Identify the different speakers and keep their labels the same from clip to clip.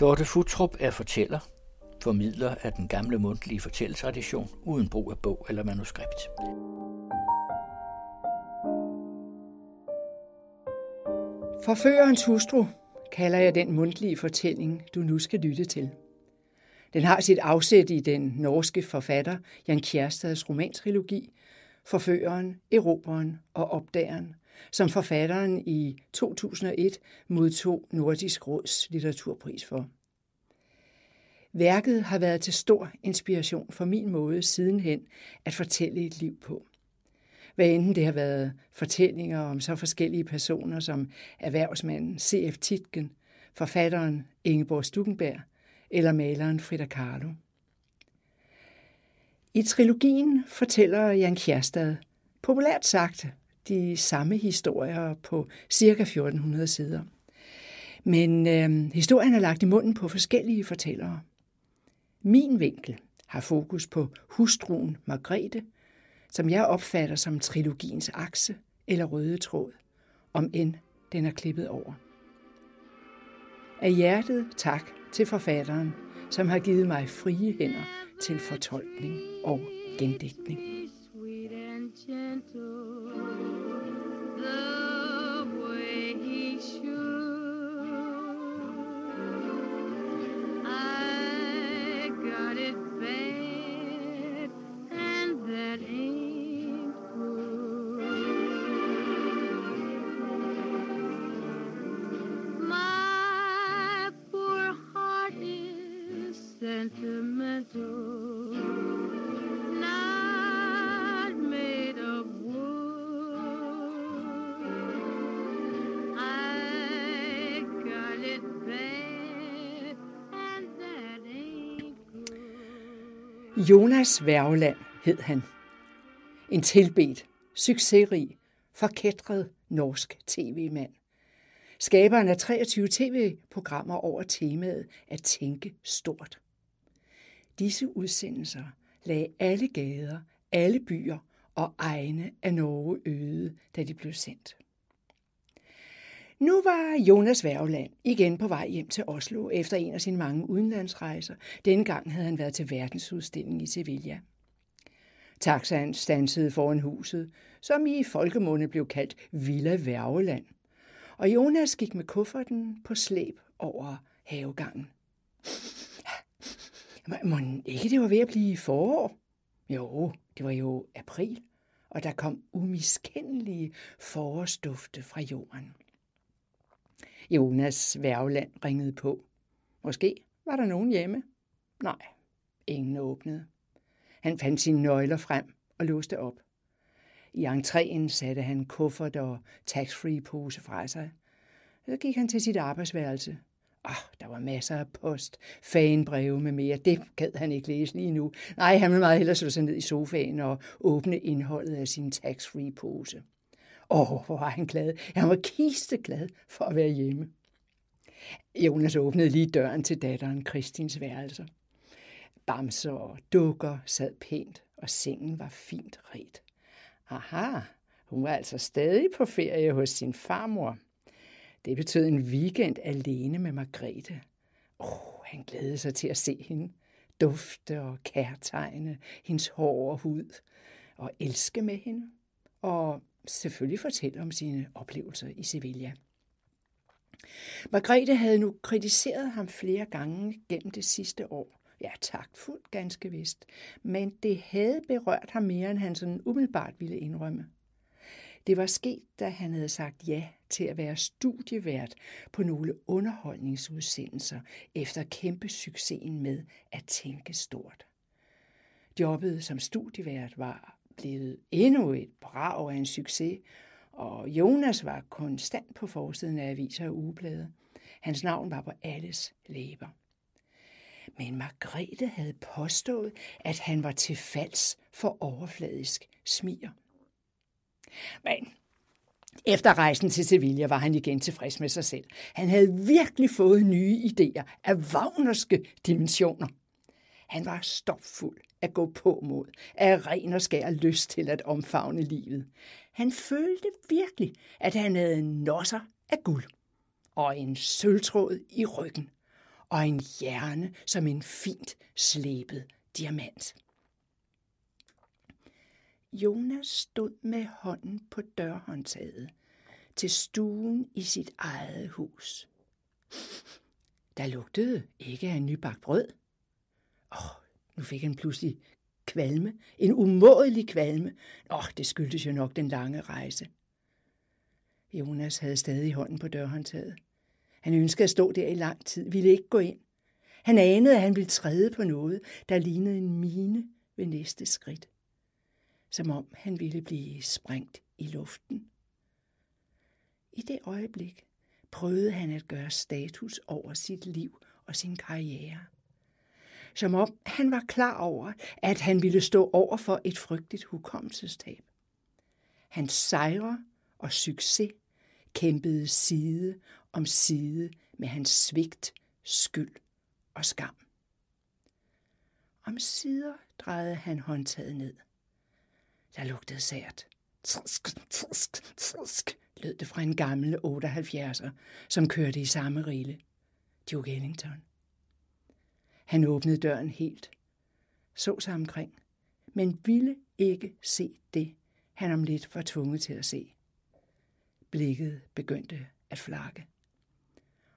Speaker 1: Dorte Futrup er fortæller, formidler af den gamle mundtlige fortælletradition uden brug af bog eller manuskript.
Speaker 2: Forførerens hustru kalder jeg den mundtlige fortælling, du nu skal lytte til. Den har sit afsæt i den norske forfatter Jan Kjærstads romantrilogi Forføreren, Eroberen og Opdageren, som forfatteren i 2001 modtog Nordisk Råds litteraturpris for. Værket har været til stor inspiration for min måde sidenhen at fortælle et liv på. Hvad enten det har været fortællinger om så forskellige personer som erhvervsmanden C.F. Titgen, forfatteren Ingeborg Stukenberg eller maleren Frida Kahlo. I trilogien fortæller Jan Kjærstad, populært sagt, de samme historier på cirka 1400 sider. Men øh, historien er lagt i munden på forskellige fortællere. Min vinkel har fokus på hustruen Margrethe, som jeg opfatter som trilogiens akse eller røde tråd, om end den er klippet over. Af hjertet tak til forfatteren, som har givet mig frie hænder til fortolkning og gendigtning. Jonas Værgeland hed han. En tilbedt, succesrig, forkætret norsk tv-mand. Skaberen af 23 tv-programmer over temaet at tænke stort. Disse udsendelser lagde alle gader, alle byer og egne af Norge øde, da de blev sendt. Nu var Jonas Værgeland igen på vej hjem til Oslo efter en af sine mange udenlandsrejser. Denne gang havde han været til verdensudstilling i Sevilla. Taxaen stansede foran huset, som i folkemunde blev kaldt Villa Værgeland. Og Jonas gik med kufferten på slæb over havegangen. Må ikke det var ved at blive forår? Jo, det var jo april, og der kom umiskendelige forårsdufte fra jorden. Jonas Værvland ringede på. Måske var der nogen hjemme? Nej, ingen åbnede. Han fandt sine nøgler frem og låste op. I entréen satte han kuffert og tax-free pose fra sig. Så gik han til sit arbejdsværelse. Ah, oh, der var masser af post, fanbreve med mere. Det gad han ikke læse lige nu. Nej, han ville meget hellere slå sig ned i sofaen og åbne indholdet af sin tax-free pose. Åh, hvor var han glad. Han var kisteglad for at være hjemme. Jonas åbnede lige døren til datteren Kristins værelse. Bamser og dukker sad pænt, og sengen var fint ret. Aha, hun var altså stadig på ferie hos sin farmor. Det betød en weekend alene med Margrethe. Åh, oh, han glædede sig til at se hende. Dufte og kærtegne hendes hår og hud. Og elske med hende. Og selvfølgelig fortælle om sine oplevelser i Sevilla. Margrethe havde nu kritiseret ham flere gange gennem det sidste år. Ja, taktfuldt ganske vist. Men det havde berørt ham mere, end han sådan umiddelbart ville indrømme. Det var sket, da han havde sagt ja til at være studievært på nogle underholdningsudsendelser efter kæmpe succesen med at tænke stort. Jobbet som studievært var blevet endnu et brag af en succes, og Jonas var konstant på forsiden af aviser og ugeblade. Hans navn var på alles læber. Men Margrethe havde påstået, at han var til falds for overfladisk smier. Men efter rejsen til Sevilla var han igen tilfreds med sig selv. Han havde virkelig fået nye idéer af Wagnerske dimensioner. Han var stopfuld at gå på mod, af ren og skær lyst til at omfavne livet. Han følte virkelig, at han havde nosser af guld og en sølvtråd i ryggen. og en hjerne som en fint slæbet diamant. Jonas stod med hånden på dørhåndtaget til stuen i sit eget hus. Der lugtede ikke af nybagt brød. Åh, oh, nu fik han pludselig kvalme, en umådelig kvalme. Åh, oh, det skyldtes jo nok den lange rejse. Jonas havde stadig hånden på dørhåndtaget. Han ønskede at stå der i lang tid, ville ikke gå ind. Han anede, at han ville træde på noget, der lignede en mine ved næste skridt. Som om han ville blive sprængt i luften. I det øjeblik prøvede han at gøre status over sit liv og sin karriere. Som om han var klar over, at han ville stå over for et frygteligt hukommelsestab. Hans sejre og succes kæmpede side om side med hans svigt, skyld og skam. Om sider drejede han håndtaget ned. Der lugtede sært. Tsk, tsk, tsk, lød det fra en gammel 78'er, som kørte i samme rille. Duke Ellington. Han åbnede døren helt, så sig omkring, men ville ikke se det, han om lidt var tvunget til at se. Blikket begyndte at flakke.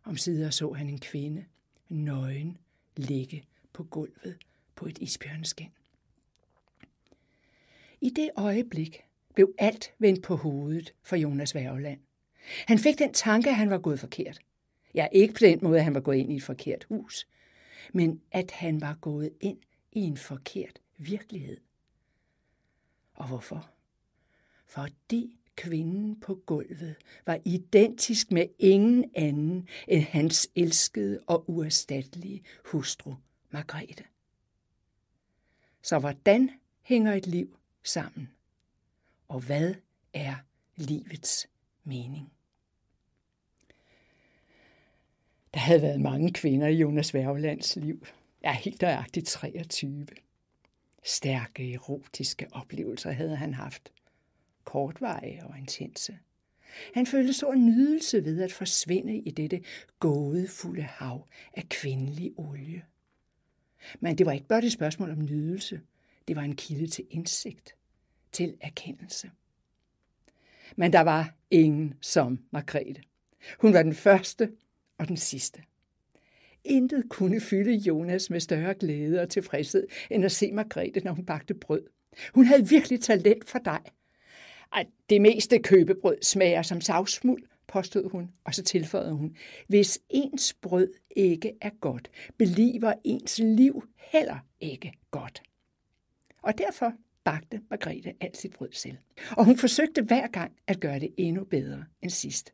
Speaker 2: Om sider så han en kvinde, nøgen, ligge på gulvet på et isbjørneskin. I det øjeblik blev alt vendt på hovedet for Jonas Værgeland. Han fik den tanke, at han var gået forkert. Ja, ikke på den måde, at han var gået ind i et forkert hus, men at han var gået ind i en forkert virkelighed. Og hvorfor? Fordi kvinden på gulvet var identisk med ingen anden end hans elskede og uerstattelige hustru, Margrethe. Så hvordan hænger et liv sammen? Og hvad er livets mening? Der havde været mange kvinder i Jonas Værgelands liv. Ja, helt nøjagtigt 23. Stærke erotiske oplevelser havde han haft. Kortvarige og intense. Han følte stor nydelse ved at forsvinde i dette gådefulde hav af kvindelig olie. Men det var ikke blot et spørgsmål om nydelse. Det var en kilde til indsigt, til erkendelse. Men der var ingen som Margrethe. Hun var den første og den sidste. Intet kunne fylde Jonas med større glæde og tilfredshed, end at se Margrethe, når hun bagte brød. Hun havde virkelig talent for dig. At det meste købebrød smager som savsmuld, påstod hun, og så tilføjede hun. Hvis ens brød ikke er godt, beliver ens liv heller ikke godt. Og derfor bagte Margrethe alt sit brød selv. Og hun forsøgte hver gang at gøre det endnu bedre end sidst.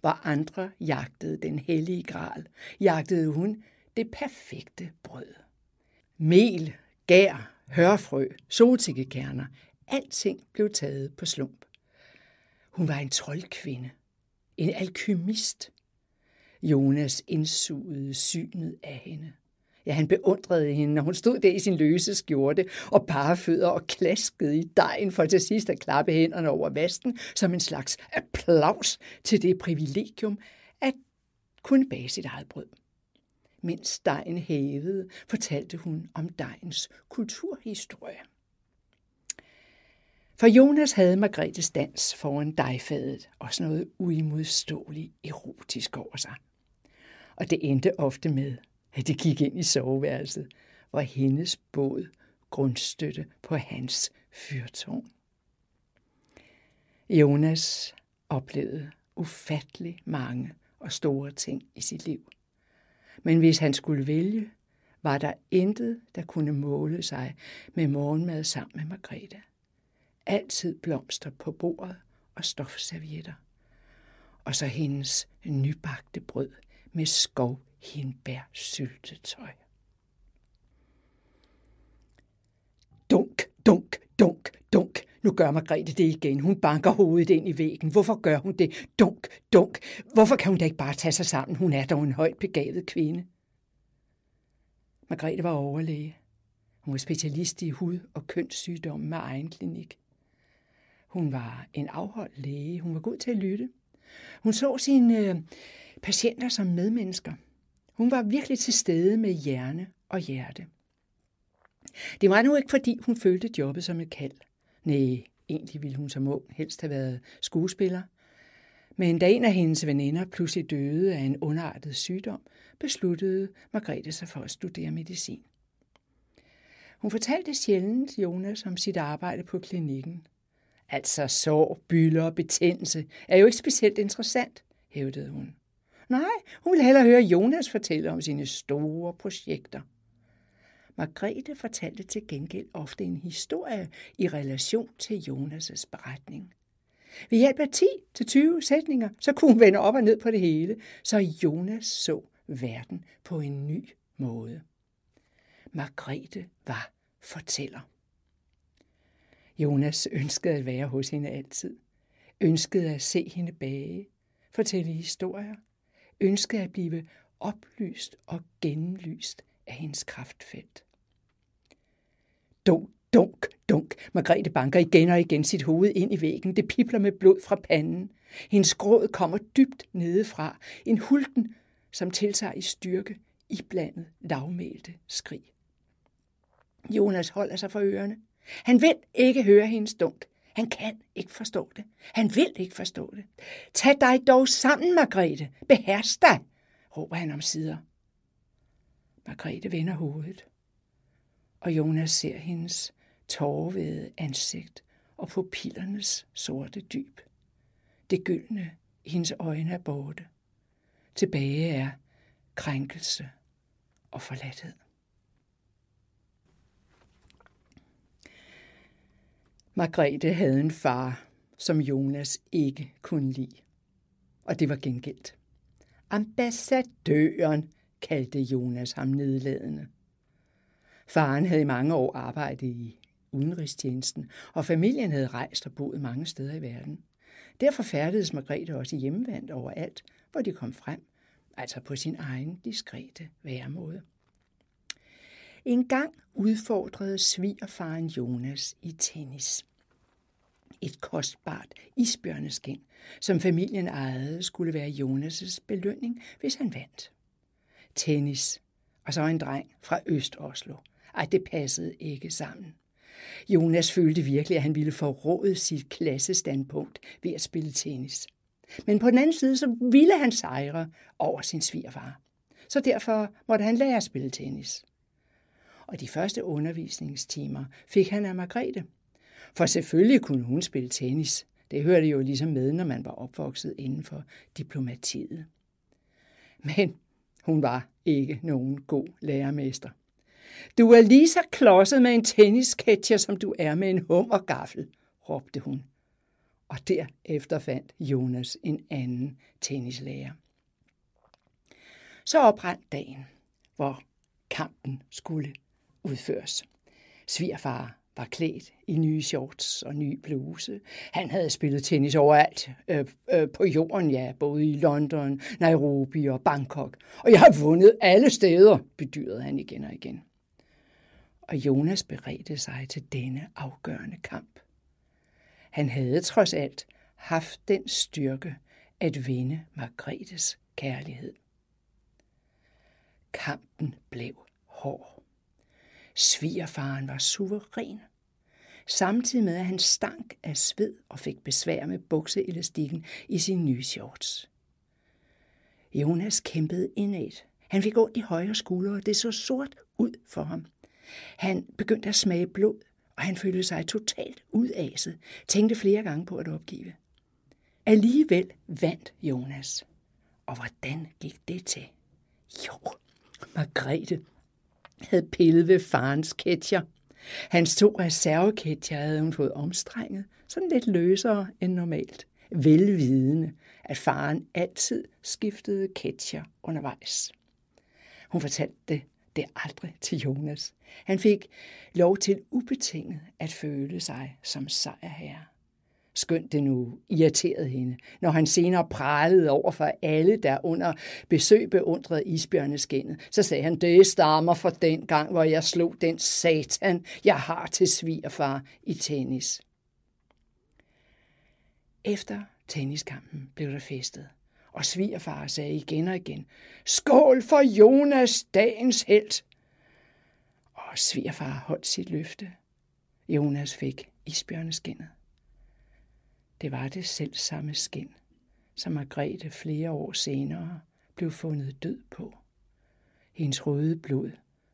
Speaker 2: Hvor andre jagtede den hellige gral, jagtede hun det perfekte brød. Mel, gær, hørfrø, solsikkekerner, alting blev taget på slump. Hun var en troldkvinde, en alkymist. Jonas indsugede synet af hende. Ja, han beundrede hende, når hun stod der i sin løse skjorte og bare fødder og klaskede i dejen for til sidst at klappe hænderne over vasken som en slags applaus til det privilegium at kunne bage sit eget brød. Mens dejen hævede, fortalte hun om dejens kulturhistorie. For Jonas havde Margrethes dans foran dejfadet også noget uimodståeligt erotisk over sig. Og det endte ofte med, at de gik ind i soveværelset, hvor hendes båd grundstøtte på hans fyrtårn. Jonas oplevede ufattelig mange og store ting i sit liv. Men hvis han skulle vælge, var der intet, der kunne måle sig med morgenmad sammen med Margrethe. Altid blomster på bordet og stofservietter. Og så hendes nybagte brød med skov hindbær syltetøj. Dunk, dunk, dunk, dunk. Nu gør Margrethe det igen. Hun banker hovedet ind i væggen. Hvorfor gør hun det? Dunk, dunk. Hvorfor kan hun da ikke bare tage sig sammen? Hun er dog en højt begavet kvinde. Margrethe var overlæge. Hun var specialist i hud- og kønssygdomme med egen klinik. Hun var en afholdt læge. Hun var god til at lytte. Hun så sine øh, patienter som medmennesker. Hun var virkelig til stede med hjerne og hjerte. Det var nu ikke, fordi hun følte jobbet som et kald. Nej, egentlig ville hun som ung helst have været skuespiller. Men da en af hendes veninder pludselig døde af en underartet sygdom, besluttede Margrethe sig for at studere medicin. Hun fortalte sjældent Jonas om sit arbejde på klinikken. Altså sår, bylder og betændelse er jo ikke specielt interessant, hævdede hun. Nej, hun ville hellere høre Jonas fortælle om sine store projekter. Margrethe fortalte til gengæld ofte en historie i relation til Jonas' beretning. Ved hjælp af 10-20 sætninger, så kunne hun vende op og ned på det hele, så Jonas så verden på en ny måde. Margrethe var fortæller. Jonas ønskede at være hos hende altid. Ønskede at se hende bage, fortælle historier. Ønskede at blive oplyst og gennemlyst af hendes kraftfelt. Dunk, dunk, dunk. Margrethe banker igen og igen sit hoved ind i væggen. Det pipler med blod fra panden. Hendes gråd kommer dybt nedefra. En hulten, som tiltager i styrke, iblandet lavmælte skrig. Jonas holder sig for ørerne. Han vil ikke høre hendes dunk. Han kan ikke forstå det. Han vil ikke forstå det. Tag dig dog sammen, Margrethe. Behers dig, råber han om sider. Margrethe vender hovedet, og Jonas ser hendes tårvede ansigt og pupillernes sorte dyb. Det gyldne i hendes øjne er borte. Tilbage er krænkelse og forladthed. Margrethe havde en far, som Jonas ikke kunne lide. Og det var gengældt. Ambassadøren kaldte Jonas ham nedladende. Faren havde i mange år arbejdet i udenrigstjenesten, og familien havde rejst og boet mange steder i verden. Derfor færdedes Margrethe også hjemmevandt overalt, hvor de kom frem, altså på sin egen diskrete væremåde. En gang udfordrede svigerfaren Jonas i tennis. Et kostbart isbjørneskin, som familien ejede, skulle være Jonas' belønning, hvis han vandt. Tennis, og så en dreng fra Øst-Oslo. Ej, det passede ikke sammen. Jonas følte virkelig, at han ville forråde sit klassestandpunkt ved at spille tennis. Men på den anden side, så ville han sejre over sin svigerfar. Så derfor måtte han lære at spille tennis. Og de første undervisningstimer fik han af Margrethe. For selvfølgelig kunne hun spille tennis. Det hørte jo ligesom med, når man var opvokset inden for diplomatiet. Men hun var ikke nogen god lærermester. Du er lige så klodset med en tennisketcher, som du er med en hummergaffel, råbte hun. Og derefter fandt Jonas en anden tennislærer. Så oprandt dagen, hvor kampen skulle udføres. Svigerfar var klædt i nye shorts og ny bluse. Han havde spillet tennis overalt øh, øh, på jorden, ja, både i London, Nairobi og Bangkok. Og jeg har vundet alle steder, bedyrede han igen og igen. Og Jonas beredte sig til denne afgørende kamp. Han havde trods alt haft den styrke at vinde Margrethes kærlighed. Kampen blev hård. Svigerfaren var suveræn, samtidig med at han stank af sved og fik besvær med bukseelastikken i sin nye shorts. Jonas kæmpede indad. Han fik ondt i højre skulder, og det så sort ud for ham. Han begyndte at smage blod, og han følte sig totalt udaset, tænkte flere gange på at opgive. Alligevel vandt Jonas. Og hvordan gik det til? Jo, Margrethe havde pillet ved farens ketcher. Hans to reserveketcher havde hun fået omstrenget, sådan lidt løsere end normalt. Velvidende, at faren altid skiftede ketcher undervejs. Hun fortalte det, det aldrig til Jonas. Han fik lov til ubetinget at føle sig som sejrherre skønt det nu irriterede hende, når han senere pralede over for alle, der under besøg beundrede isbjørneskinnet. Så sagde han, det stammer fra den gang, hvor jeg slog den satan, jeg har til svigerfar i tennis. Efter tenniskampen blev der festet, og svigerfar sagde igen og igen, Skål for Jonas, dagens held! Og svigerfar holdt sit løfte. Jonas fik isbjørneskinnet. Det var det selv samme skin, som Margrethe flere år senere blev fundet død på. Hendes røde blod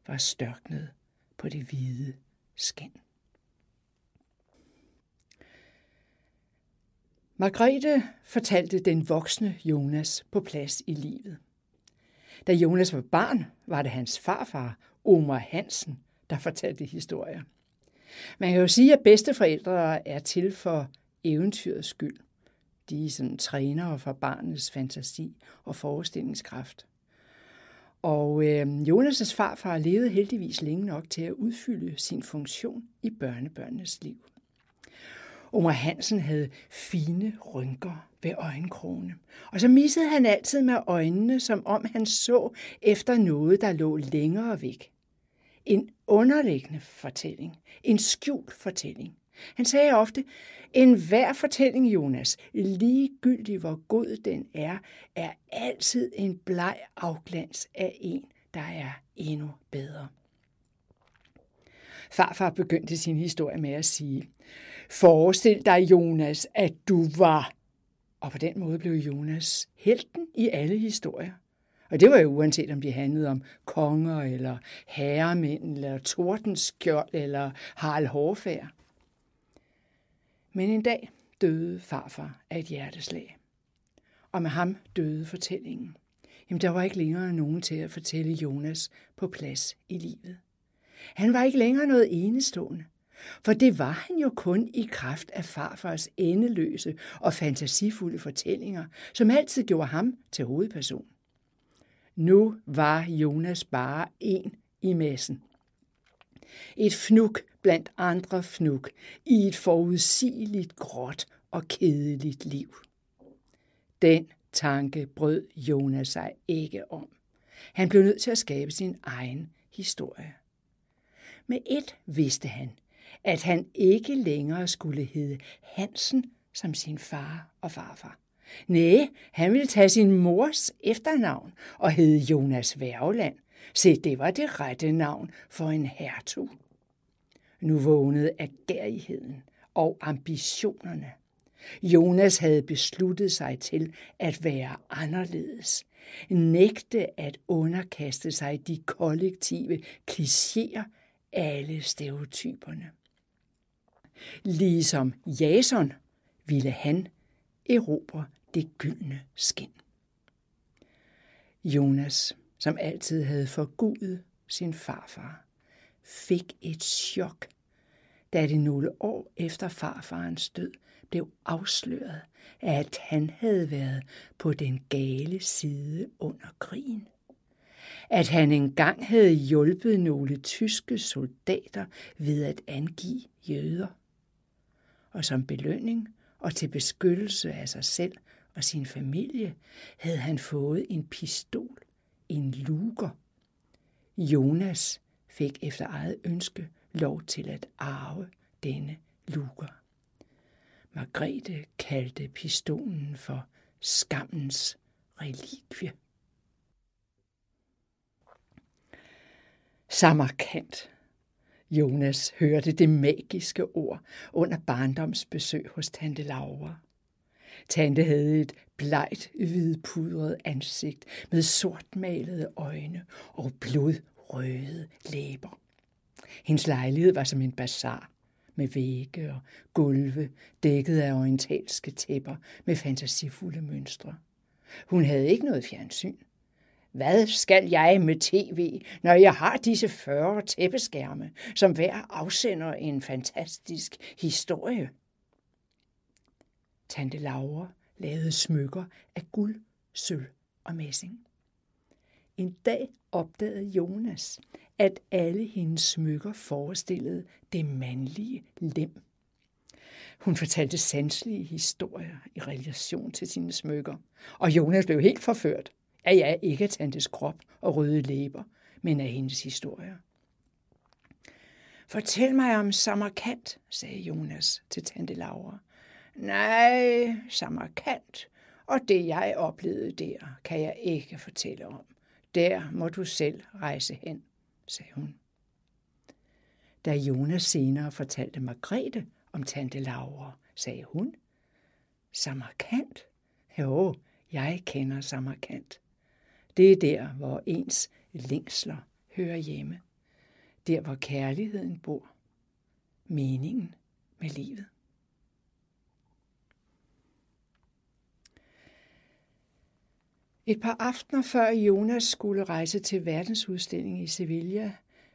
Speaker 2: var størknet på det hvide skin. Margrethe fortalte den voksne Jonas på plads i livet. Da Jonas var barn, var det hans farfar, Omar Hansen, der fortalte historier. Man kan jo sige, at bedsteforældre er til for eventyrets skyld. De er sådan trænere for barnets fantasi og forestillingskraft. Og øh, Jonas' farfar levede heldigvis længe nok til at udfylde sin funktion i børnebørnenes liv. Omar Hansen havde fine rynker ved øjenkrone. Og så missede han altid med øjnene, som om han så efter noget, der lå længere væk. En underliggende fortælling. En skjult fortælling. Han sagde ofte, en hver fortælling, Jonas, ligegyldig hvor god den er, er altid en bleg afglans af en, der er endnu bedre. Farfar begyndte sin historie med at sige, Forestil dig, Jonas, at du var... Og på den måde blev Jonas helten i alle historier. Og det var jo uanset om de handlede om konger, eller herremænd, eller Tordenskjold, eller Harald Hårfærd. Men en dag døde farfar af et hjerteslag. Og med ham døde fortællingen. Jamen, der var ikke længere nogen til at fortælle Jonas på plads i livet. Han var ikke længere noget enestående. For det var han jo kun i kraft af farfars endeløse og fantasifulde fortællinger, som altid gjorde ham til hovedperson. Nu var Jonas bare en i massen. Et fnuk blandt andre fnuk i et forudsigeligt gråt og kedeligt liv. Den tanke brød Jonas sig ikke om. Han blev nødt til at skabe sin egen historie. Med et vidste han, at han ikke længere skulle hedde Hansen som sin far og farfar. Nej, han ville tage sin mors efternavn og hedde Jonas Værgeland. Se, det var det rette navn for en hertug. Nu vågnede agerigheden og ambitionerne. Jonas havde besluttet sig til at være anderledes, nægte at underkaste sig de kollektive klichéer, alle stereotyperne. Ligesom Jason ville han erobre det gyldne skin. Jonas, som altid havde forgudet sin farfar, fik et chok, da det nogle år efter farfarens død blev afsløret, at han havde været på den gale side under krigen. At han engang havde hjulpet nogle tyske soldater ved at angive jøder og som belønning og til beskyttelse af sig selv og sin familie havde han fået en pistol, en luger. Jonas fik efter eget ønske lov til at arve denne luger. Margrethe kaldte pistolen for skammens relikvie. Samarkand Jonas hørte det magiske ord under barndomsbesøg hos tante Laura. Tante havde et blegt, hvidpudret ansigt med sortmalede øjne og blodrøde læber. Hendes lejlighed var som en bazar med vægge og gulve dækket af orientalske tæpper med fantasifulde mønstre. Hun havde ikke noget fjernsyn, hvad skal jeg med tv, når jeg har disse 40 tæppeskærme, som hver afsender en fantastisk historie? Tante Laura lavede smykker af guld, sølv og messing. En dag opdagede Jonas, at alle hendes smykker forestillede det mandlige lem. Hun fortalte sanselige historier i relation til sine smykker, og Jonas blev helt forført Ja, ja, ikke af tantes krop og røde læber, men af hendes historier. Fortæl mig om Samarkand, sagde Jonas til tante Laura. Nej, Samarkand og det jeg oplevede der, kan jeg ikke fortælle om. Der må du selv rejse hen, sagde hun. Da Jonas senere fortalte Margrethe om tante Laura, sagde hun, Samarkand? Jo, jeg kender Samarkand. Det er der, hvor ens længsler hører hjemme. Der, hvor kærligheden bor. Meningen med livet. Et par aftener før Jonas skulle rejse til verdensudstillingen i Sevilla,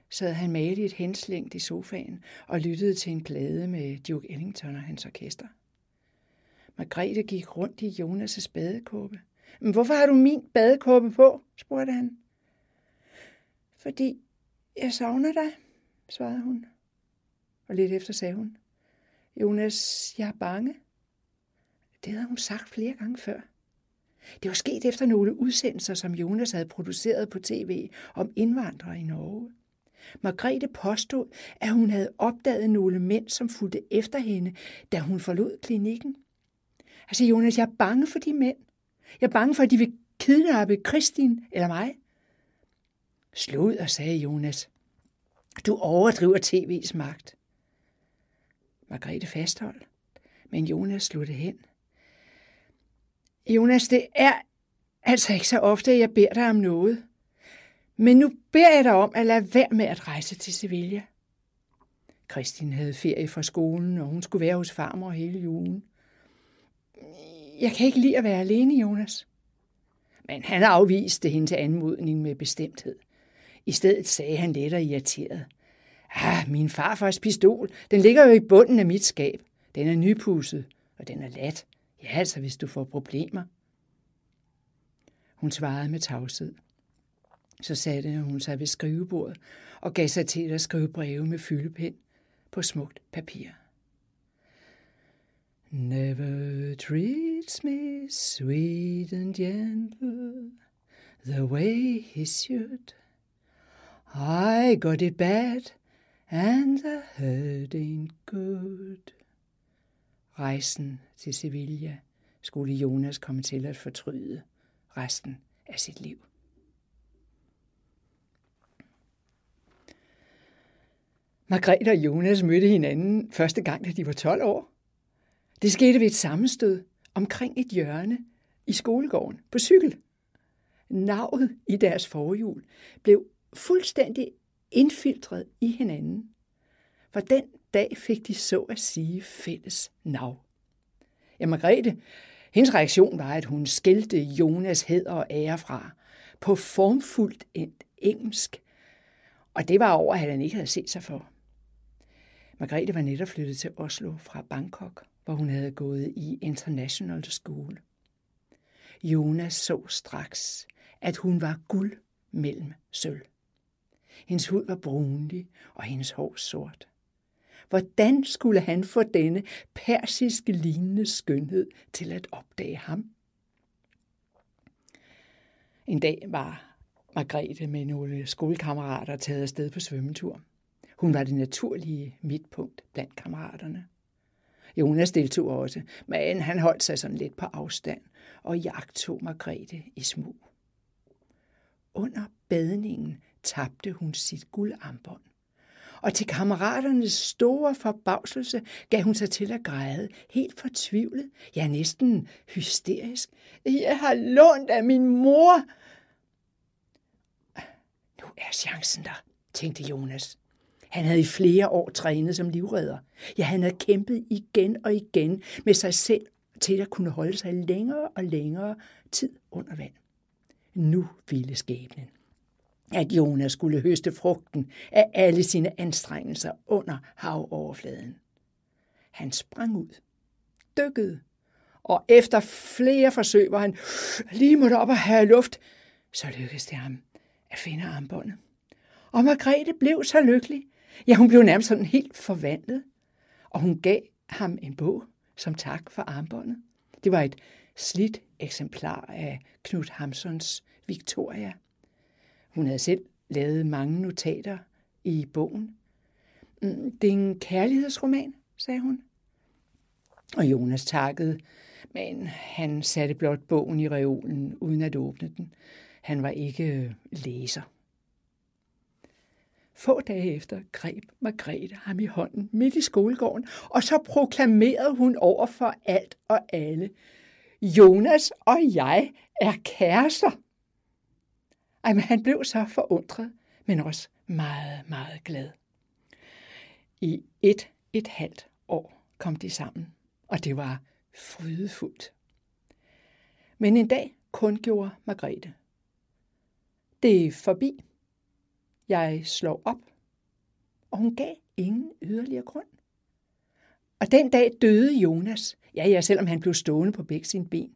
Speaker 2: sad han malet et henslængt i sofaen og lyttede til en plade med Duke Ellington og hans orkester. Margrethe gik rundt i Jonas' badekåbe. Men hvorfor har du min badekåbe på? spurgte han. Fordi jeg savner dig, svarede hun. Og lidt efter sagde hun. Jonas, jeg er bange. Det havde hun sagt flere gange før. Det var sket efter nogle udsendelser, som Jonas havde produceret på tv om indvandrere i Norge. Margrethe påstod, at hun havde opdaget nogle mænd, som fulgte efter hende, da hun forlod klinikken. Altså Jonas, jeg er bange for de mænd. Jeg er bange for, at de vil kidnappe Kristin eller mig. Slå ud og sagde Jonas. Du overdriver tv's magt. Margrethe fastholdt, men Jonas sluttede hen. Jonas, det er altså ikke så ofte, at jeg beder dig om noget. Men nu beder jeg dig om at lade være med at rejse til Sevilla. Kristin havde ferie fra skolen, og hun skulle være hos farmor hele julen. Jeg kan ikke lide at være alene, Jonas. Men han afviste hendes anmodning med bestemthed. I stedet sagde han let og irriteret. Ah, min farfars pistol, den ligger jo i bunden af mit skab. Den er nypusset, og den er lat. Ja, altså, hvis du får problemer. Hun svarede med tavshed. Så satte hun sig ved skrivebordet og gav sig til at skrive breve med fyldepind på smukt papir. Never treats me sweet and gentle the way he should. I got it bad and the hurt ain't good. Rejsen til Sevilla skulle Jonas komme til at fortryde resten af sit liv. Margrethe og Jonas mødte hinanden første gang, da de var 12 år. Det skete ved et sammenstød omkring et hjørne i skolegården på cykel. Navet i deres forhjul blev fuldstændig indfiltret i hinanden. For den dag fik de så at sige fælles nav. Ja, Margrethe, hendes reaktion var, at hun skældte Jonas hed og ære fra på formfuldt engelsk. Og det var over, at han ikke havde set sig for. Margrethe var netop flyttet til Oslo fra Bangkok, hvor hun havde gået i International School. Jonas så straks, at hun var guld mellem sølv. Hendes hud var brunlig, og hendes hår sort. Hvordan skulle han få denne persiske lignende skønhed til at opdage ham? En dag var Margrethe med nogle skolekammerater taget afsted på svømmetur. Hun var det naturlige midtpunkt blandt kammeraterne. Jonas deltog også, men han holdt sig sådan lidt på afstand og jagtog Margrethe i smug. Under badningen tabte hun sit guldarmbånd. Og til kammeraternes store forbavselse gav hun sig til at græde, helt fortvivlet, ja næsten hysterisk. Jeg har lånt af min mor. Nu er chancen der, tænkte Jonas. Han havde i flere år trænet som livredder. Ja, han havde kæmpet igen og igen med sig selv til at kunne holde sig længere og længere tid under vand. Nu ville skæbnen, at Jonas skulle høste frugten af alle sine anstrengelser under havoverfladen. Han sprang ud, dykkede, og efter flere forsøg, hvor han lige måtte op og have luft, så lykkedes det ham at finde armbåndet. Og Margrethe blev så lykkelig, Ja, hun blev nærmest sådan helt forvandlet, og hun gav ham en bog som tak for armbåndet. Det var et slidt eksemplar af Knud Hamsons Victoria. Hun havde selv lavet mange notater i bogen. Mm, det er en kærlighedsroman, sagde hun. Og Jonas takkede, Men han satte blot bogen i reolen, uden at åbne den. Han var ikke øh, læser. Få dage efter greb Margrethe ham i hånden midt i skolegården, og så proklamerede hun over for alt og alle. Jonas og jeg er kærester. Ej, men han blev så forundret, men også meget, meget glad. I et, et halvt år kom de sammen, og det var frydefuldt. Men en dag kun gjorde Margrethe. Det er forbi. Jeg slår op. Og hun gav ingen yderligere grund. Og den dag døde Jonas, ja, ja, selvom han blev stående på begge sine ben.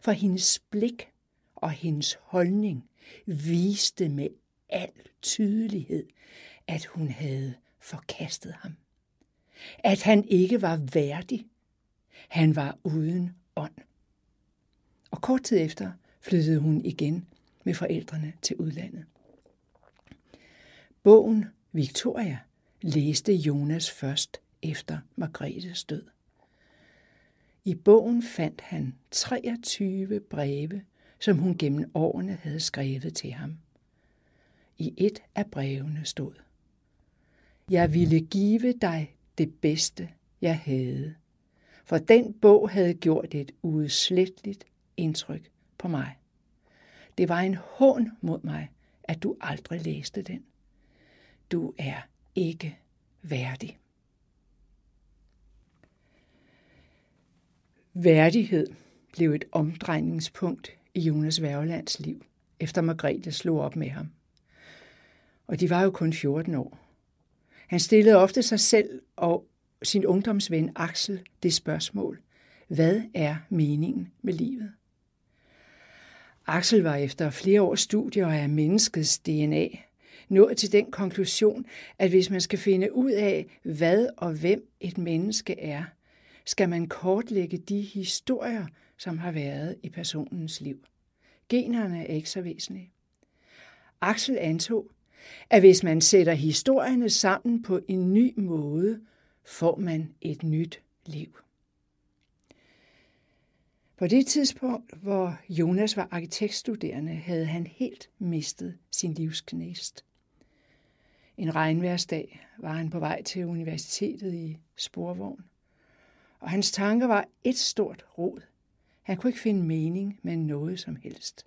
Speaker 2: For hendes blik og hendes holdning viste med al tydelighed, at hun havde forkastet ham. At han ikke var værdig. Han var uden ånd. Og kort tid efter flyttede hun igen med forældrene til udlandet. Bogen Victoria læste Jonas først efter Margrethes død. I bogen fandt han 23 breve, som hun gennem årene havde skrevet til ham. I et af brevene stod, Jeg ville give dig det bedste, jeg havde, for den bog havde gjort et udsletteligt indtryk på mig. Det var en hån mod mig, at du aldrig læste den. Du er ikke værdig. Værdighed blev et omdrejningspunkt i Jonas Værgelands liv, efter Margrethe slog op med ham. Og de var jo kun 14 år. Han stillede ofte sig selv og sin ungdomsven Axel det spørgsmål, hvad er meningen med livet? Axel var efter flere års studier af menneskets DNA nået til den konklusion, at hvis man skal finde ud af, hvad og hvem et menneske er, skal man kortlægge de historier, som har været i personens liv. Generne er ikke så væsentlige. Axel antog, at hvis man sætter historierne sammen på en ny måde, får man et nyt liv. På det tidspunkt, hvor Jonas var arkitektstuderende, havde han helt mistet sin livsknæst. En regnværsdag var han på vej til universitetet i sporvogn, og hans tanker var et stort rod. Han kunne ikke finde mening med noget som helst.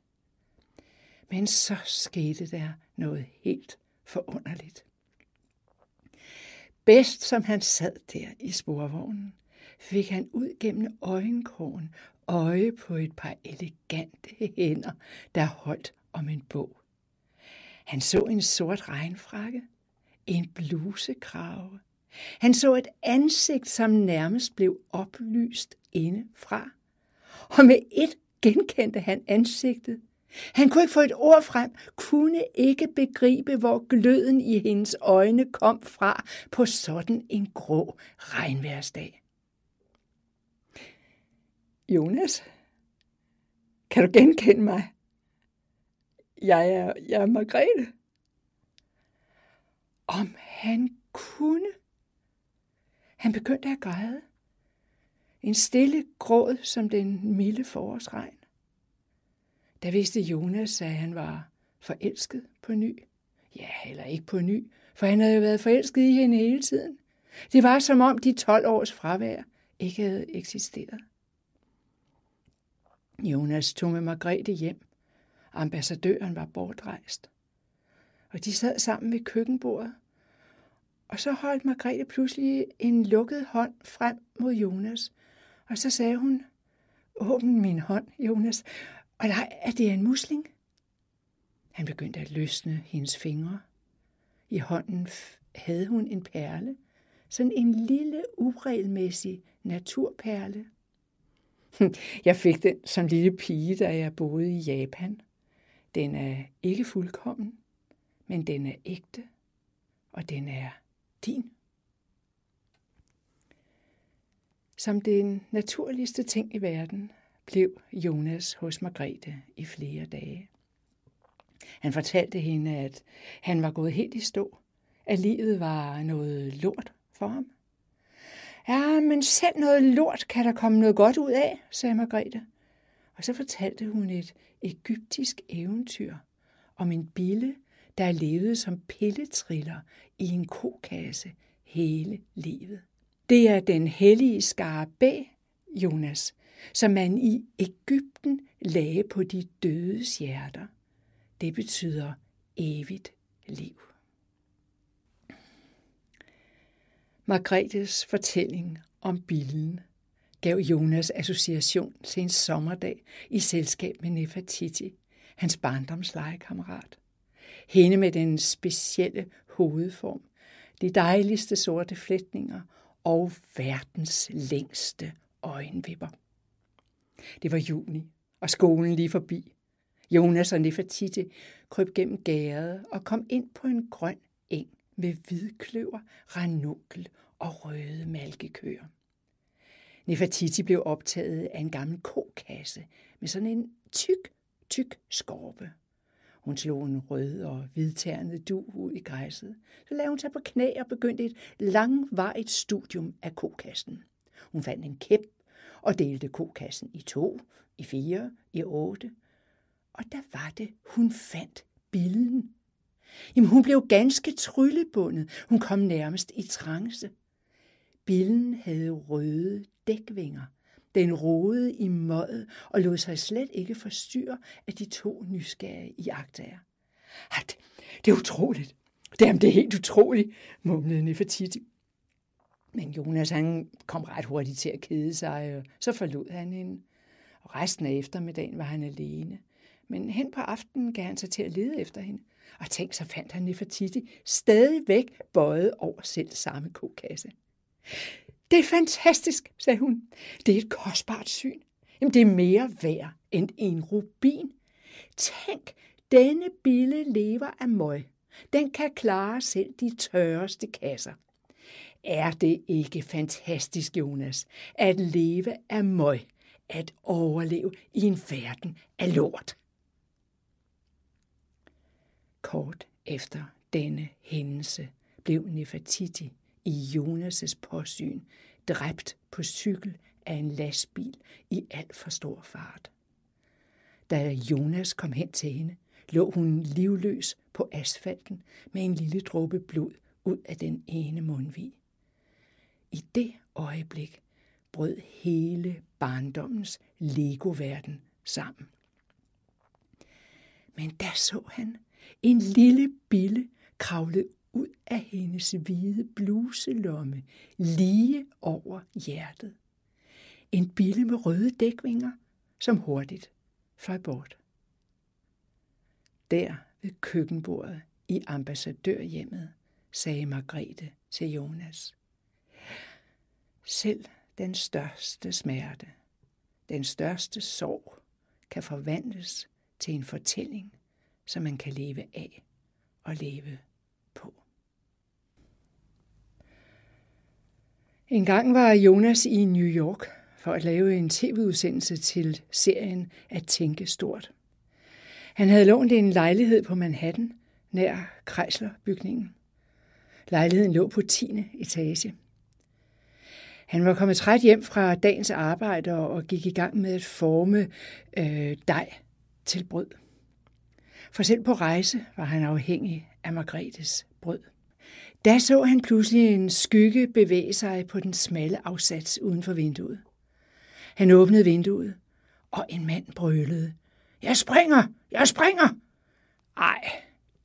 Speaker 2: Men så skete der noget helt forunderligt. Bedst som han sad der i sporvognen, fik han ud gennem øjenkrogen øje på et par elegante hænder, der holdt om en bog. Han så en sort regnfrakke, en blusekrave. Han så et ansigt, som nærmest blev oplyst indefra. Og med et genkendte han ansigtet. Han kunne ikke få et ord frem, kunne ikke begribe, hvor gløden i hendes øjne kom fra på sådan en grå regnværsdag. Jonas, kan du genkende mig? Jeg er, jeg er Margrethe. Om han kunne. Han begyndte at græde. En stille gråd som den milde forårsregn. Der vidste Jonas, at han var forelsket på ny. Ja, heller ikke på ny, for han havde jo været forelsket i hende hele tiden. Det var som om de 12 års fravær ikke havde eksisteret. Jonas tog med Margrethe hjem. Ambassadøren var bortrejst. Og de sad sammen ved køkkenbordet. Og så holdt Margrethe pludselig en lukket hånd frem mod Jonas. Og så sagde hun, åbn min hånd, Jonas. Og nej, er det en musling? Han begyndte at løsne hendes fingre. I hånden havde hun en perle. Sådan en lille, uregelmæssig naturperle. Jeg fik den som lille pige, da jeg boede i Japan. Den er ikke fuldkommen, men den er ægte, og den er din. Som den naturligste ting i verden blev Jonas hos Margrethe i flere dage. Han fortalte hende, at han var gået helt i stå, at livet var noget lort for ham, Ja, men selv noget lort kan der komme noget godt ud af, sagde Margrethe. Og så fortalte hun et egyptisk eventyr om en bille, der levede som pilletriller i en kokasse hele livet. Det er den hellige skarabæ, Jonas, som man i Ægypten lagde på de dødes hjerter. Det betyder evigt liv. Margrethes fortælling om billen gav Jonas association til en sommerdag i selskab med Nefertiti, hans barndomslegekammerat. Hende med den specielle hovedform, de dejligste sorte flætninger og verdens længste øjenvipper. Det var juni, og skolen lige forbi. Jonas og Nefertiti kryb gennem gæret og kom ind på en grøn eng med hvidkløver, ranunkel og røde malkekøer. Nefertiti blev optaget af en gammel kokasse med sådan en tyk, tyk skorpe. Hun slog en rød og hvidternet du ud i græsset. Så lavede hun sig på knæ og begyndte et langvarigt studium af kokassen. Hun fandt en kæp og delte kokassen i to, i fire, i otte. Og der var det, hun fandt billen. Jamen, hun blev ganske tryllebundet. Hun kom nærmest i trance. Billen havde røde dækvinger. Den rodede i mødet og lod sig slet ikke forstyrre af de to nysgerrige i agtager. Det, det er utroligt. Jamen, det er helt utroligt, mumlede Nefertiti. Men Jonas han kom ret hurtigt til at kede sig, og så forlod han hende. Og resten af eftermiddagen var han alene. Men hen på aftenen gav han sig til at lede efter hende. Og tænk, så fandt han Nefertiti stadigvæk bøjet over selv samme kokasse. Det er fantastisk, sagde hun. Det er et kostbart syn. Jamen, det er mere værd end en rubin. Tænk, denne bille lever af møg. Den kan klare selv de tørreste kasser. Er det ikke fantastisk, Jonas, at leve af møg, at overleve i en verden af lort? Kort efter denne hændelse blev Nefertiti i Jonas' påsyn dræbt på cykel af en lastbil i alt for stor fart. Da Jonas kom hen til hende, lå hun livløs på asfalten med en lille dråbe blod ud af den ene mundvig. I det øjeblik brød hele barndommens legoverden sammen. Men der så han en lille bille kravlede ud af hendes hvide bluselomme lige over hjertet. En bille med røde dækvinger, som hurtigt fløj bort. Der ved køkkenbordet i ambassadørhjemmet sagde Margrethe til Jonas. Selv den største smerte, den største sorg, kan forvandles til en fortælling, som man kan leve af og leve på. En gang var Jonas i New York for at lave en tv-udsendelse til serien At tænke stort. Han havde lånt en lejlighed på Manhattan, nær Chrysler-bygningen. Lejligheden lå på 10. etage. Han var kommet træt hjem fra dagens arbejde og gik i gang med at forme øh, dej til brød. For selv på rejse var han afhængig af Margrethes brød. Da så han pludselig en skygge bevæge sig på den smalle afsats uden for vinduet. Han åbnede vinduet, og en mand brølede. Jeg springer! Jeg springer! Ej,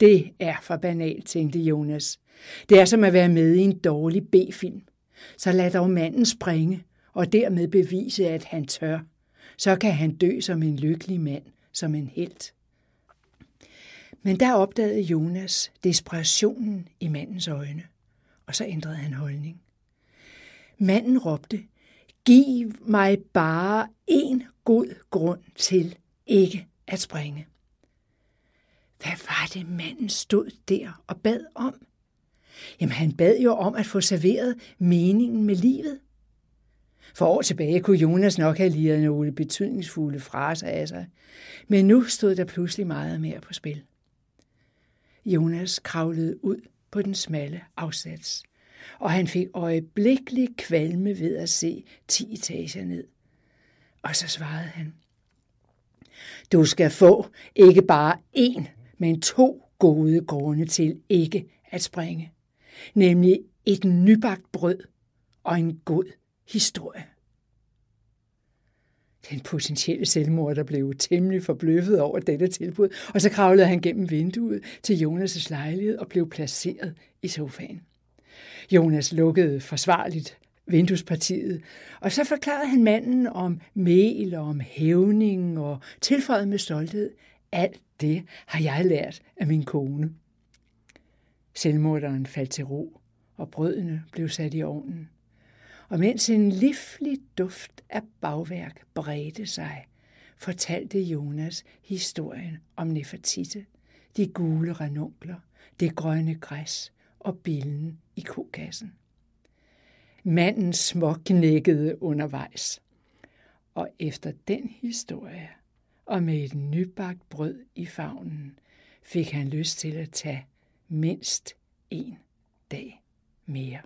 Speaker 2: det er for banalt, tænkte Jonas. Det er som at være med i en dårlig B-film. Så lad dog manden springe, og dermed bevise, at han tør. Så kan han dø som en lykkelig mand, som en helt. Men der opdagede Jonas desperationen i mandens øjne, og så ændrede han holdning. Manden råbte, giv mig bare en god grund til ikke at springe. Hvad var det, manden stod der og bad om? Jamen, han bad jo om at få serveret meningen med livet. For år tilbage kunne Jonas nok have liret nogle betydningsfulde fraser af sig, men nu stod der pludselig meget mere på spil. Jonas kravlede ud på den smalle afsats, og han fik øjeblikkelig kvalme ved at se ti etager ned. Og så svarede han, du skal få ikke bare én, men to gode grunde til ikke at springe. Nemlig et nybagt brød og en god historie. Den potentielle selvmord, der blev temmelig forbløffet over dette tilbud, og så kravlede han gennem vinduet til Jonas' lejlighed og blev placeret i sofaen. Jonas lukkede forsvarligt vinduespartiet, og så forklarede han manden om mel og om hævning og tilføjede med stolthed, alt det har jeg lært af min kone. Selvmorderen faldt til ro, og brødene blev sat i ovnen og mens en livlig duft af bagværk bredte sig, fortalte Jonas historien om Nefertite, de gule ranunkler, det grønne græs og billen i kokassen. Manden småknækkede undervejs, og efter den historie og med et nybagt brød i favnen, fik han lyst til at tage mindst en dag mere.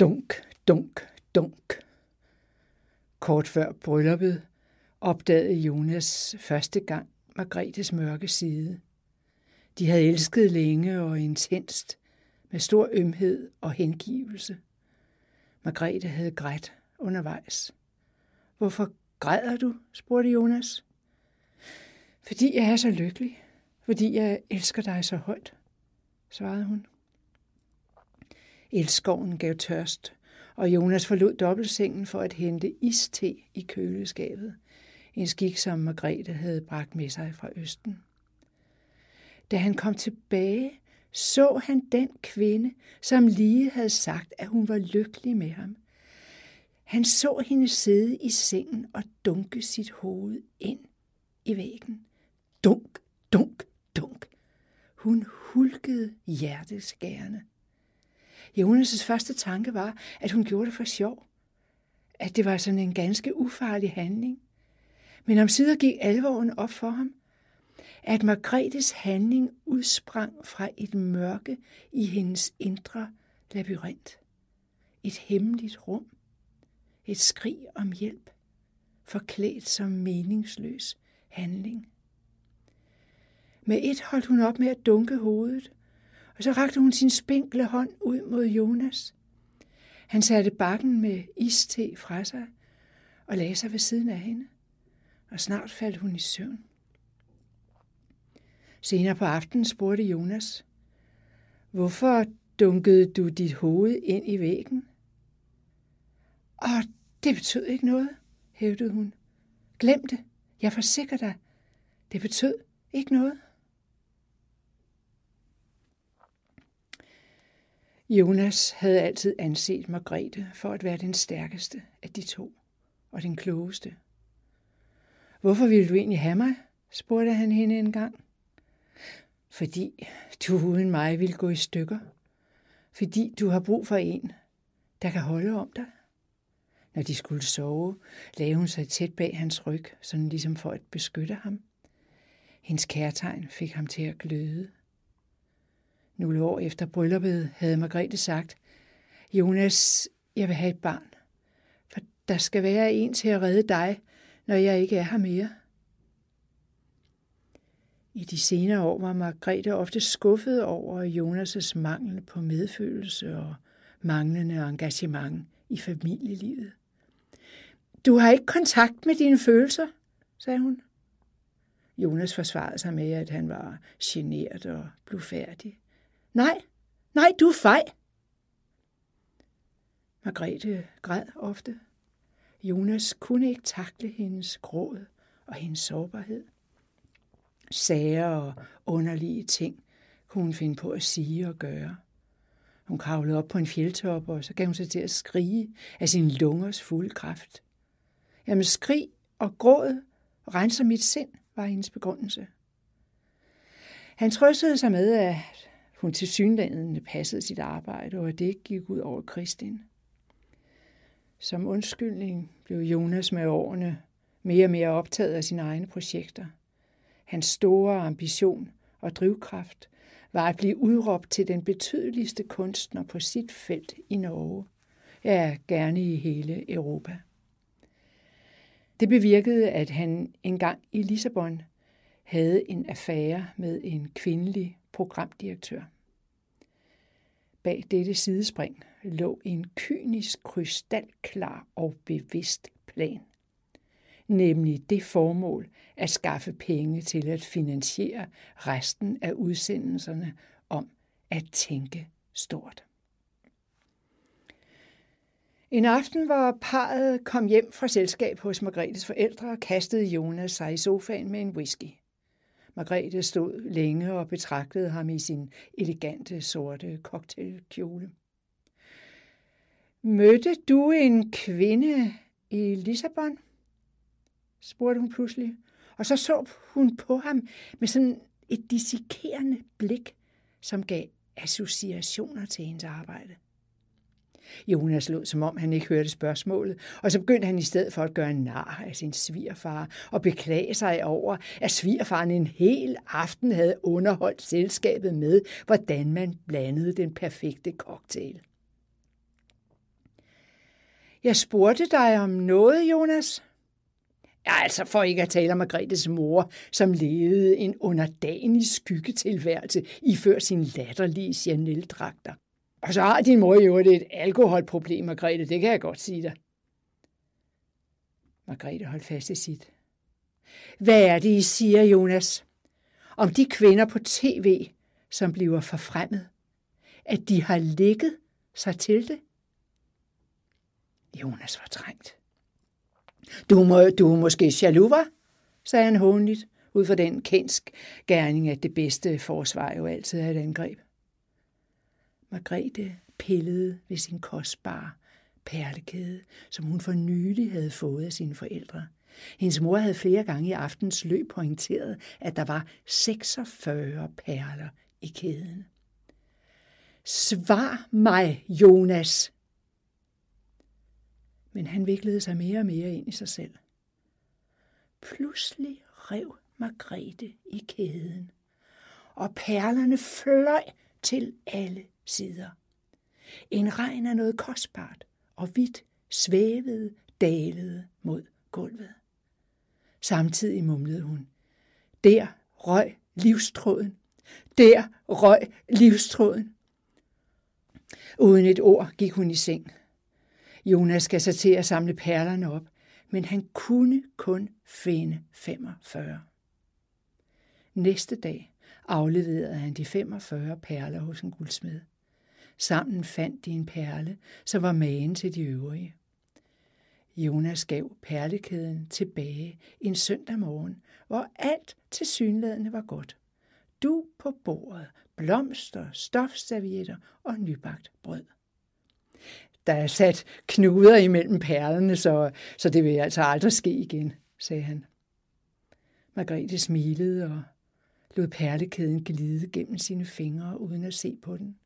Speaker 2: Dunk, dunk, dunk. Kort før brylluppet opdagede Jonas første gang Margrethes mørke side. De havde elsket længe og intenst, med stor ømhed og hengivelse. Margrethe havde grædt undervejs. Hvorfor græder du? spurgte Jonas. Fordi jeg er så lykkelig. Fordi jeg elsker dig så højt, svarede hun. Elskoven gav tørst, og Jonas forlod dobbeltsengen for at hente iste i køleskabet. En skik, som Margrethe havde bragt med sig fra Østen. Da han kom tilbage, så han den kvinde, som lige havde sagt, at hun var lykkelig med ham. Han så hende sidde i sengen og dunke sit hoved ind i væggen. Dunk, dunk, dunk. Hun hulkede hjerteskærende. Jonas' første tanke var, at hun gjorde det for sjov. At det var sådan en ganske ufarlig handling. Men om sider gik alvoren op for ham. At Margrethes handling udsprang fra et mørke i hendes indre labyrint. Et hemmeligt rum. Et skrig om hjælp. Forklædt som meningsløs handling. Med et holdt hun op med at dunke hovedet, og så rakte hun sin spinkle hånd ud mod Jonas. Han satte bakken med iste fra sig og lagde sig ved siden af hende, og snart faldt hun i søvn. Senere på aftenen spurgte Jonas, hvorfor dunkede du dit hoved ind i væggen? Og det betød ikke noget, hævdede hun. Glem det. Jeg forsikrer dig. Det betød ikke noget. Jonas havde altid anset Margrethe for at være den stærkeste af de to, og den klogeste. Hvorfor ville du egentlig have mig? spurgte han hende en gang. Fordi du uden mig vil gå i stykker. Fordi du har brug for en, der kan holde om dig. Når de skulle sove, lagde hun sig tæt bag hans ryg, sådan ligesom for at beskytte ham. Hendes kærtegn fik ham til at gløde. Nogle år efter brylluppet havde Margrethe sagt, Jonas, jeg vil have et barn, for der skal være en til at redde dig, når jeg ikke er her mere. I de senere år var Margrethe ofte skuffet over Jonas' mangel på medfølelse og manglende engagement i familielivet. Du har ikke kontakt med dine følelser, sagde hun. Jonas forsvarede sig med, at han var genert og blufærdig. Nej, nej, du er fej. Margrethe græd ofte. Jonas kunne ikke takle hendes gråd og hendes sårbarhed. Sager og underlige ting kunne hun finde på at sige og gøre. Hun kravlede op på en fjeldtop, og så gav hun sig til at skrige af sin lungers fulde kraft. Jamen skrig og gråd renser mit sind, var hendes begrundelse. Han trøstede sig med, at hun til synlædende passede sit arbejde, og at det ikke gik ud over Kristin. Som undskyldning blev Jonas med årene mere og mere optaget af sine egne projekter. Hans store ambition og drivkraft var at blive udråbt til den betydeligste kunstner på sit felt i Norge. Ja, gerne i hele Europa. Det bevirkede, at han engang i Lissabon havde en affære med en kvindelig programdirektør. Bag dette sidespring lå en kynisk, krystalklar og bevidst plan. Nemlig det formål at skaffe penge til at finansiere resten af udsendelserne om at tænke stort. En aften, hvor parret kom hjem fra selskab hos Margrethes forældre, kastede Jonas sig i sofaen med en whisky. Margrethe stod længe og betragtede ham i sin elegante sorte cocktailkjole. Mødte du en kvinde i Lissabon? spurgte hun pludselig. Og så så hun på ham med sådan et dissekerende blik, som gav associationer til hendes arbejde. Jonas lod, som om han ikke hørte spørgsmålet, og så begyndte han i stedet for at gøre nar af sin svigerfar og beklage sig over, at svigerfaren en hel aften havde underholdt selskabet med, hvordan man blandede den perfekte cocktail. Jeg spurgte dig om noget, Jonas. Ja, altså for ikke at tale om Margrethes mor, som levede en underdanig skyggetilværelse før sin latterlige Chanel-dragter. Og så har din mor jo et alkoholproblem, Margrethe, det kan jeg godt sige dig. Margrethe holdt fast i sit. Hvad er det, I siger, Jonas? Om de kvinder på tv, som bliver forfremmet, at de har ligget sig til det? Jonas var trængt. Du, må, du er måske jaloux, var? sagde han hånligt, ud fra den kensk gerning, at det bedste forsvar jo altid er et angreb. Margrethe pillede ved sin kostbare perlekæde, som hun for nylig havde fået af sine forældre. Hendes mor havde flere gange i aftens løb pointeret, at der var 46 perler i kæden. Svar mig, Jonas! Men han viklede sig mere og mere ind i sig selv. Pludselig rev Margrethe i kæden, og perlerne fløj til alle sider. En regn af noget kostbart og hvidt svævede, dalede mod gulvet. Samtidig mumlede hun. Der røg livstråden. Der røg livstråden. Uden et ord gik hun i seng. Jonas skal sig til at samle perlerne op, men han kunne kun finde 45. Næste dag afleverede han de 45 perler hos en guldsmed. Sammen fandt de en perle, som var magen til de øvrige. Jonas gav perlekæden tilbage en søndag morgen, hvor alt til synlædende var godt. Du på bordet, blomster, stofservietter og nybagt brød. Der er sat knuder imellem perlerne, så, så det vil altså aldrig ske igen, sagde han. Margrethe smilede og lod perlekæden glide gennem sine fingre uden at se på den.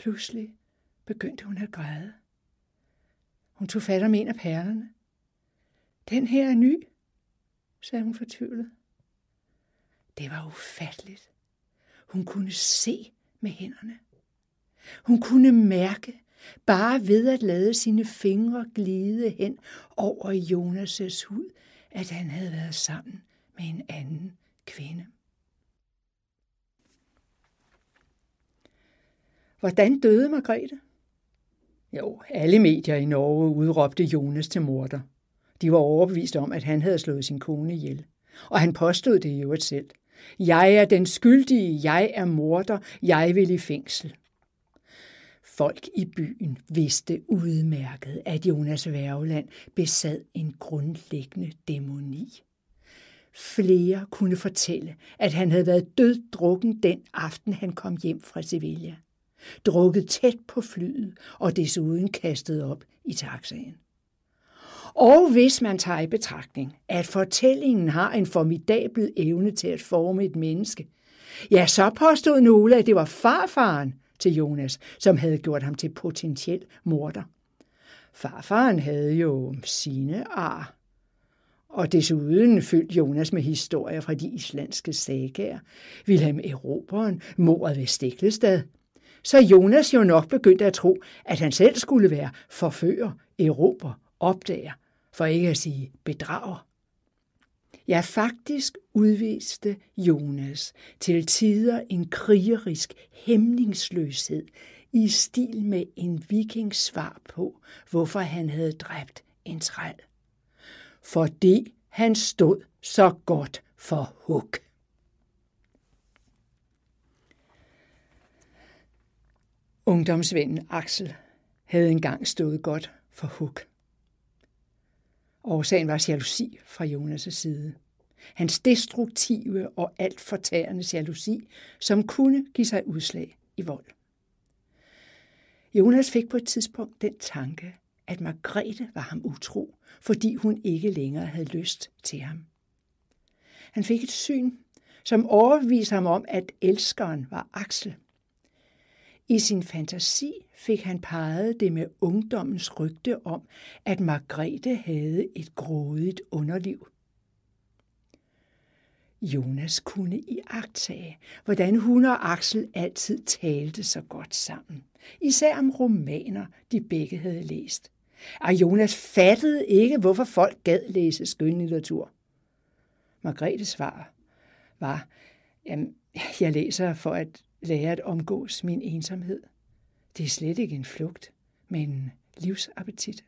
Speaker 2: Pludselig begyndte hun at græde. Hun tog fat om en af perlerne. Den her er ny, sagde hun fortvivlet. Det var ufatteligt. Hun kunne se med hænderne. Hun kunne mærke, bare ved at lade sine fingre glide hen over Jonas' hud, at han havde været sammen med en anden kvinde. Hvordan døde Margrethe? Jo, alle medier i Norge udråbte Jonas til morder. De var overbevist om, at han havde slået sin kone ihjel. Og han påstod det i øvrigt selv. Jeg er den skyldige, jeg er morder, jeg vil i fængsel. Folk i byen vidste udmærket, at Jonas Værgeland besad en grundlæggende dæmoni. Flere kunne fortælle, at han havde været døddrukken den aften, han kom hjem fra Sevilla drukket tæt på flyet og desuden kastet op i taxaen. Og hvis man tager i betragtning, at fortællingen har en formidabel evne til at forme et menneske, ja, så påstod nogle, at det var farfaren til Jonas, som havde gjort ham til potentiel morder. Farfaren havde jo sine ar. og desuden fyldt Jonas med historier fra de islandske sagaer, Wilhelm Eroberen, mordet ved Stiklestad. Så Jonas jo nok begyndte at tro, at han selv skulle være forfører, erober, opdager, for ikke at sige bedrager. Ja, faktisk udviste Jonas til tider en krigerisk hæmningsløshed i stil med en vikings svar på, hvorfor han havde dræbt en træl. Fordi han stod så godt for hug. Ungdomsvennen Axel havde engang stået godt for huk. Årsagen var jalousi fra Jonas' side. Hans destruktive og alt fortærende jalousi, som kunne give sig udslag i vold. Jonas fik på et tidspunkt den tanke, at Margrethe var ham utro, fordi hun ikke længere havde lyst til ham. Han fik et syn, som overbeviste ham om, at elskeren var Axel. I sin fantasi fik han peget det med ungdommens rygte om, at Margrethe havde et grådigt underliv. Jonas kunne i hvordan hun og Axel altid talte så godt sammen. Især om romaner, de begge havde læst. Og Jonas fattede ikke, hvorfor folk gad læse skønlitteratur. Margrethes svar var, jamen, jeg læser for at lære at omgås min ensomhed. Det er slet ikke en flugt, men livsappetit.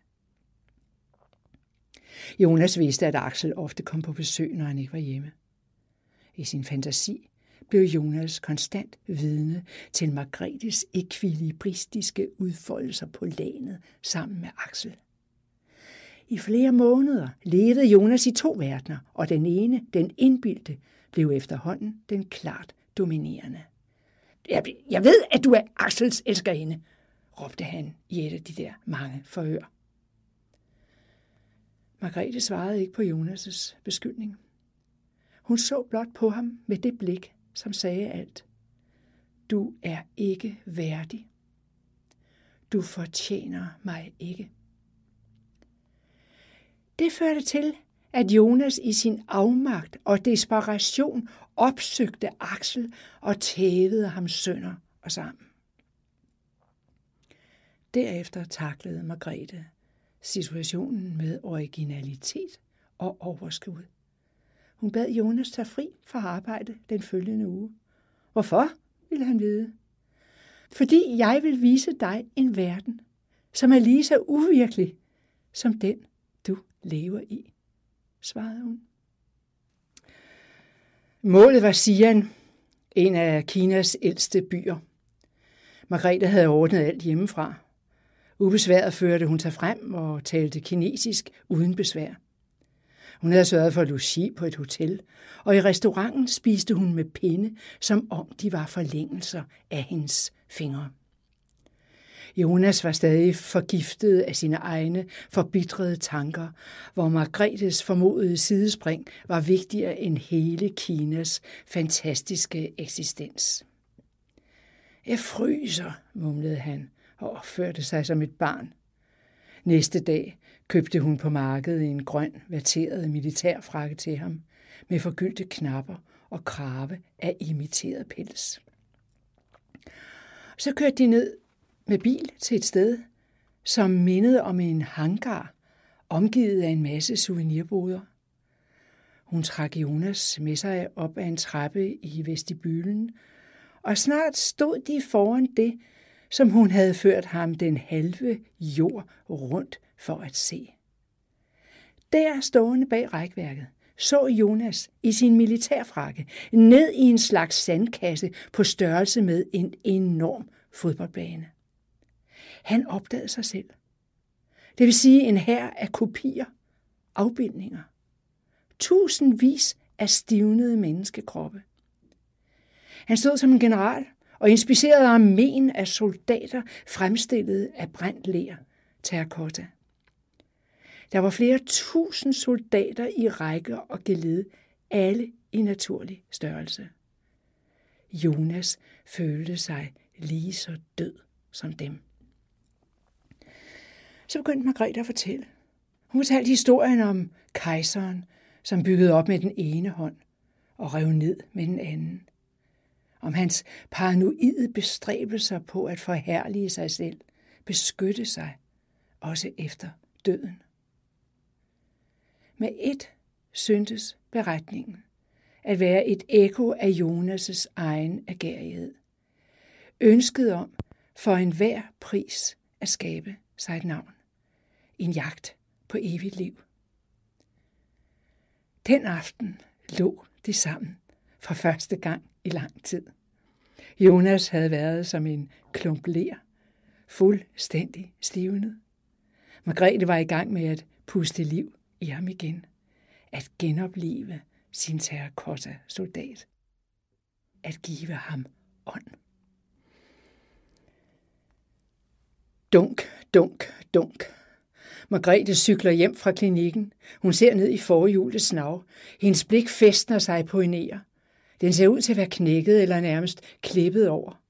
Speaker 2: Jonas vidste, at Axel ofte kom på besøg, når han ikke var hjemme. I sin fantasi blev Jonas konstant vidne til Margrethes ekvilibristiske udfoldelser på landet sammen med Axel. I flere måneder levede Jonas i to verdener, og den ene, den indbildte, blev efterhånden den klart dominerende. Jeg, jeg ved, at du er Axels elskerinde, råbte han i et af de der mange forhør. Margrethe svarede ikke på Jonas' beskyldning. Hun så blot på ham med det blik, som sagde alt. Du er ikke værdig. Du fortjener mig ikke. Det førte til, at Jonas i sin afmagt og desperation opsøgte Axel og tævede ham sønder og sammen. Derefter taklede Margrethe situationen med originalitet og overskud. Hun bad Jonas tage fri fra arbejde den følgende uge. Hvorfor, ville han vide. Fordi jeg vil vise dig en verden, som er lige så uvirkelig som den, du lever i, svarede hun. Målet var Xi'an, en af Kinas ældste byer. Margrethe havde ordnet alt hjemmefra. Ubesværet førte hun sig frem og talte kinesisk uden besvær. Hun havde sørget for logi på et hotel, og i restauranten spiste hun med pinde, som om de var forlængelser af hendes fingre. Jonas var stadig forgiftet af sine egne forbitrede tanker, hvor Margrethes formodede sidespring var vigtigere end hele Kinas fantastiske eksistens. Jeg fryser, mumlede han og opførte sig som et barn. Næste dag købte hun på markedet en grøn, verteret militærfrakke til ham, med forgyldte knapper og krave af imiteret pels. Så kørte de ned med bil til et sted, som mindede om en hangar, omgivet af en masse souvenirboder. Hun trak Jonas med sig op ad en trappe i vestibylen, og snart stod de foran det, som hun havde ført ham den halve jord rundt for at se. Der stående bag rækværket så Jonas i sin militærfrakke ned i en slags sandkasse på størrelse med en enorm fodboldbane. Han opdagede sig selv. Det vil sige en hær af kopier, afbildninger. Tusindvis af stivnede menneskekroppe. Han stod som en general og inspicerede armeen af soldater fremstillet af brændt ler, terracotta. Der var flere tusind soldater i række og gelede, alle i naturlig størrelse. Jonas følte sig lige så død som dem. Så begyndte Margrethe at fortælle. Hun fortalte historien om kejseren, som byggede op med den ene hånd og rev ned med den anden. Om hans paranoide bestræbelser på at forherlige sig selv, beskytte sig, også efter døden. Med et syntes beretningen at være et ekko af Jonas' egen agerighed. Ønsket om for enhver pris at skabe sig et navn. En jagt på evigt liv. Den aften lå de sammen for første gang i lang tid. Jonas havde været som en klump ler, fuldstændig stivnet. Margrethe var i gang med at puste liv i ham igen, at genopleve sin terracotta-soldat, at give ham ånd. Dunk, dunk, dunk. Margrethe cykler hjem fra klinikken. Hun ser ned i forhjulets snav. Hendes blik festner sig på en ære. Den ser ud til at være knækket eller nærmest klippet over.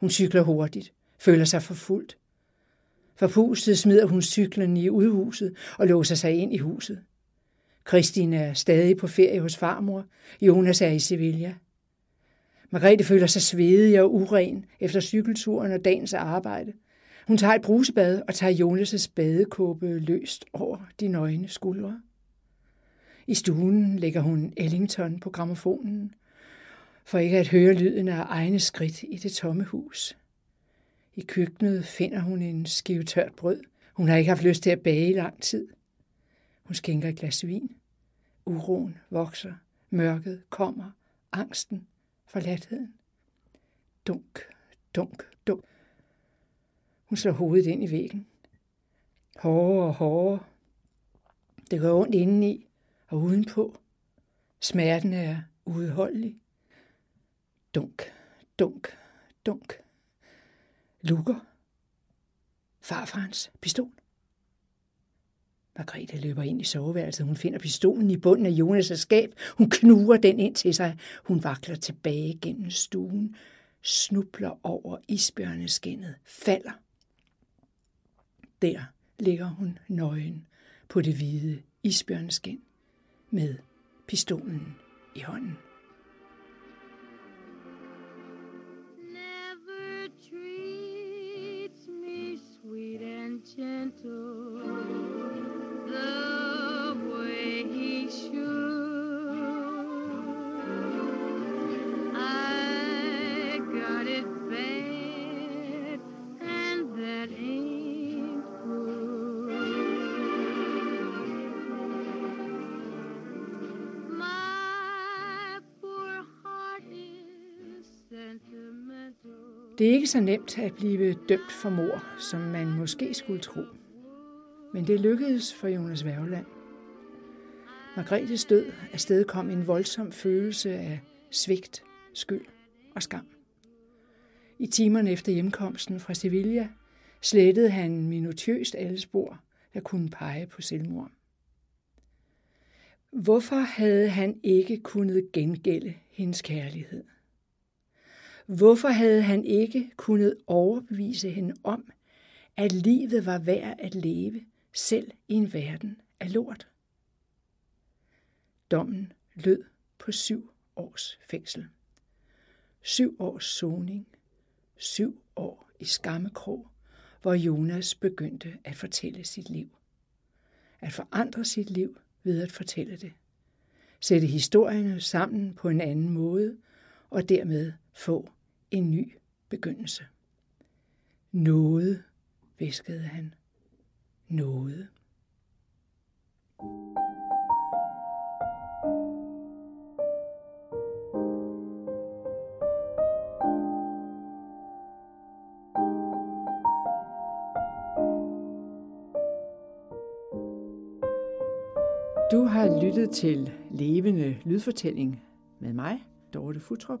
Speaker 2: Hun cykler hurtigt, føler sig forfulgt. Forpustet smider hun cyklen i udhuset og låser sig ind i huset. Christine er stadig på ferie hos farmor. Jonas er i Sevilla. Margrethe føler sig svedig og uren efter cykelturen og dagens arbejde. Hun tager et brusebad og tager Jonas' badekåbe løst over de nøgne skuldre. I stuen lægger hun Ellington på gramofonen, for ikke at høre lyden af egne skridt i det tomme hus. I køkkenet finder hun en skive tørt brød. Hun har ikke haft lyst til at bage i lang tid. Hun skænker et glas vin. Uroen vokser. Mørket kommer. Angsten. Forladtheden. Dunk, dunk, dunk. Hun slår hovedet ind i væggen. Hårdere og hårdere. Det gør ondt indeni og udenpå. Smerten er uudholdelig. Dunk, dunk, dunk. Lukker. Farfarens pistol. Margrethe løber ind i soveværelset. Hun finder pistolen i bunden af Jonas' skab. Hun knuger den ind til sig. Hun vakler tilbage gennem stuen, snubler over isbjørneskinnet, falder. Der ligger hun nøgen på det hvide isbjørnskin med pistolen i hånden. Det er ikke så nemt at blive dømt for mor, som man måske skulle tro. Men det lykkedes for Jonas Værgeland. Margrethes død afstedkom en voldsom følelse af svigt, skyld og skam. I timerne efter hjemkomsten fra Sevilla slettede han minutiøst alle spor, der kunne pege på selvmord. Hvorfor havde han ikke kunnet gengælde hendes kærlighed? Hvorfor havde han ikke kunnet overbevise hende om, at livet var værd at leve, selv i en verden af lort? Dommen lød på syv års fængsel. Syv års soning. Syv år i skammekrog, hvor Jonas begyndte at fortælle sit liv. At forandre sit liv ved at fortælle det. Sætte historierne sammen på en anden måde, og dermed få en ny begyndelse. Noget, viskede han. Noget. Du har lyttet til Levende Lydfortælling med mig, Dorte Futrup.